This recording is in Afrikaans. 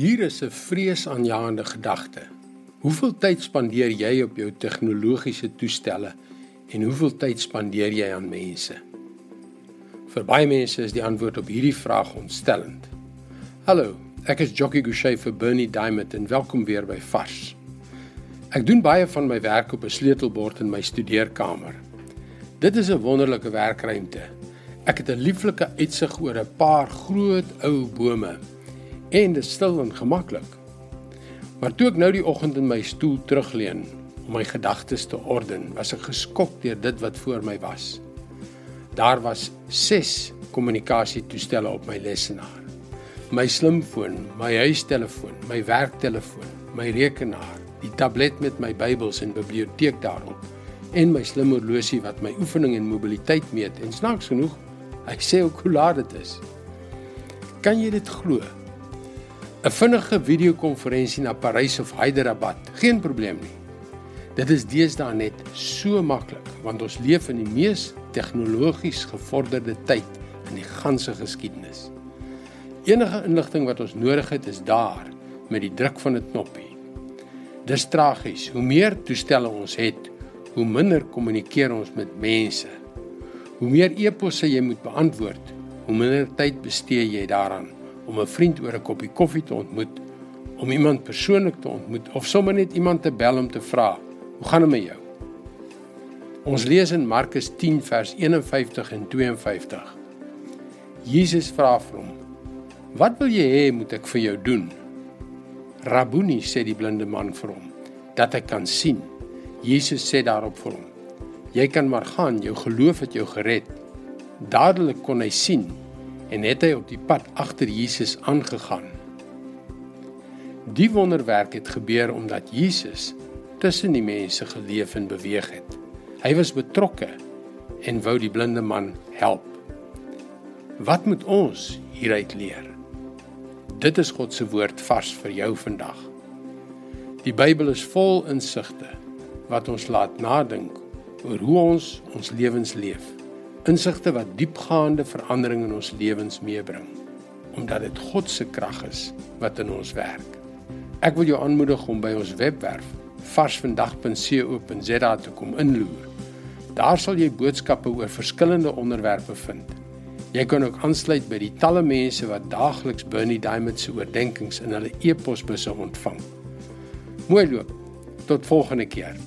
Hier is 'n vreesaanjaende gedagte. Hoeveel tyd spandeer jy op jou tegnologiese toestelle en hoeveel tyd spandeer jy aan mense? Vir baie mense is die antwoord op hierdie vraag ontstellend. Hallo, ek is Jockey Gouchee vir Bernie Diamond en welkom weer by Vars. Ek doen baie van my werk op 'n sleutelbord in my studeerkamer. Dit is 'n wonderlike werkruimte. Ek het 'n lieflike uitsig oor 'n paar groot ou bome en dit stil en gemaklik. Maar toe ek nou die oggend in my stoel terugleun om my gedagtes te orden, was ek geskok deur dit wat voor my was. Daar was 6 kommunikasietoestelle op my lesenaar. My slimfoon, my huistelefoon, my werktelefoon, my rekenaar, die tablet met my Bybels en biblioteek daarop en my slim horlosie wat my oefening en mobiliteit meet en snaaks genoeg, hy sê ook hoe laat dit is. Kan jy dit glo? 'n vinnige videokonferensie na Parys of Hyderabad, geen probleem nie. Dit is deesdae net so maklik want ons leef in die mees tegnologies gevorderde tyd in die ganse geskiedenis. Enige inligting wat ons nodig het is daar met die druk van 'n knoppie. Dis tragies, hoe meer toestelle ons het, hoe minder kommunikeer ons met mense. Hoe meer e-posse jy moet beantwoord, hoe minder tyd bestee jy daaraan om 'n vriend oor 'n koppie koffie te ontmoet, om iemand persoonlik te ontmoet of sommer net iemand te bel om te vra, "Hoe gaan dit met jou?" Ons lees in Markus 10 vers 51 en 52. Jesus vra vir hom: "Wat wil jy hê moet ek vir jou doen?" "Rabuni," sê die blinde man vir hom, "dat ek kan sien." Jesus sê daarop vir hom: "Jy kan maar gaan, jou geloof het jou gered." Dadelik kon hy sien en het hy op die pad agter Jesus aangegaan. Die wonderwerk het gebeur omdat Jesus tussen die mense geleef en beweeg het. Hy was betrokke en wou die blinde man help. Wat moet ons hieruit leer? Dit is God se woord vars vir jou vandag. Die Bybel is vol insigte wat ons laat nadink oor hoe ons ons lewens leef insigte wat diepgaande verandering in ons lewens meebring omdat dit God se krag is wat in ons werk. Ek wil jou aanmoedig om by ons webwerf varsvandag.co.za te kom inloer. Daar sal jy boodskappe oor verskillende onderwerpe vind. Jy kan ook aansluit by die talle mense wat daagliks Bernie Diamond se oordeenkings in hulle e-posbusse ontvang. Mooi loop. Tot volgende keer.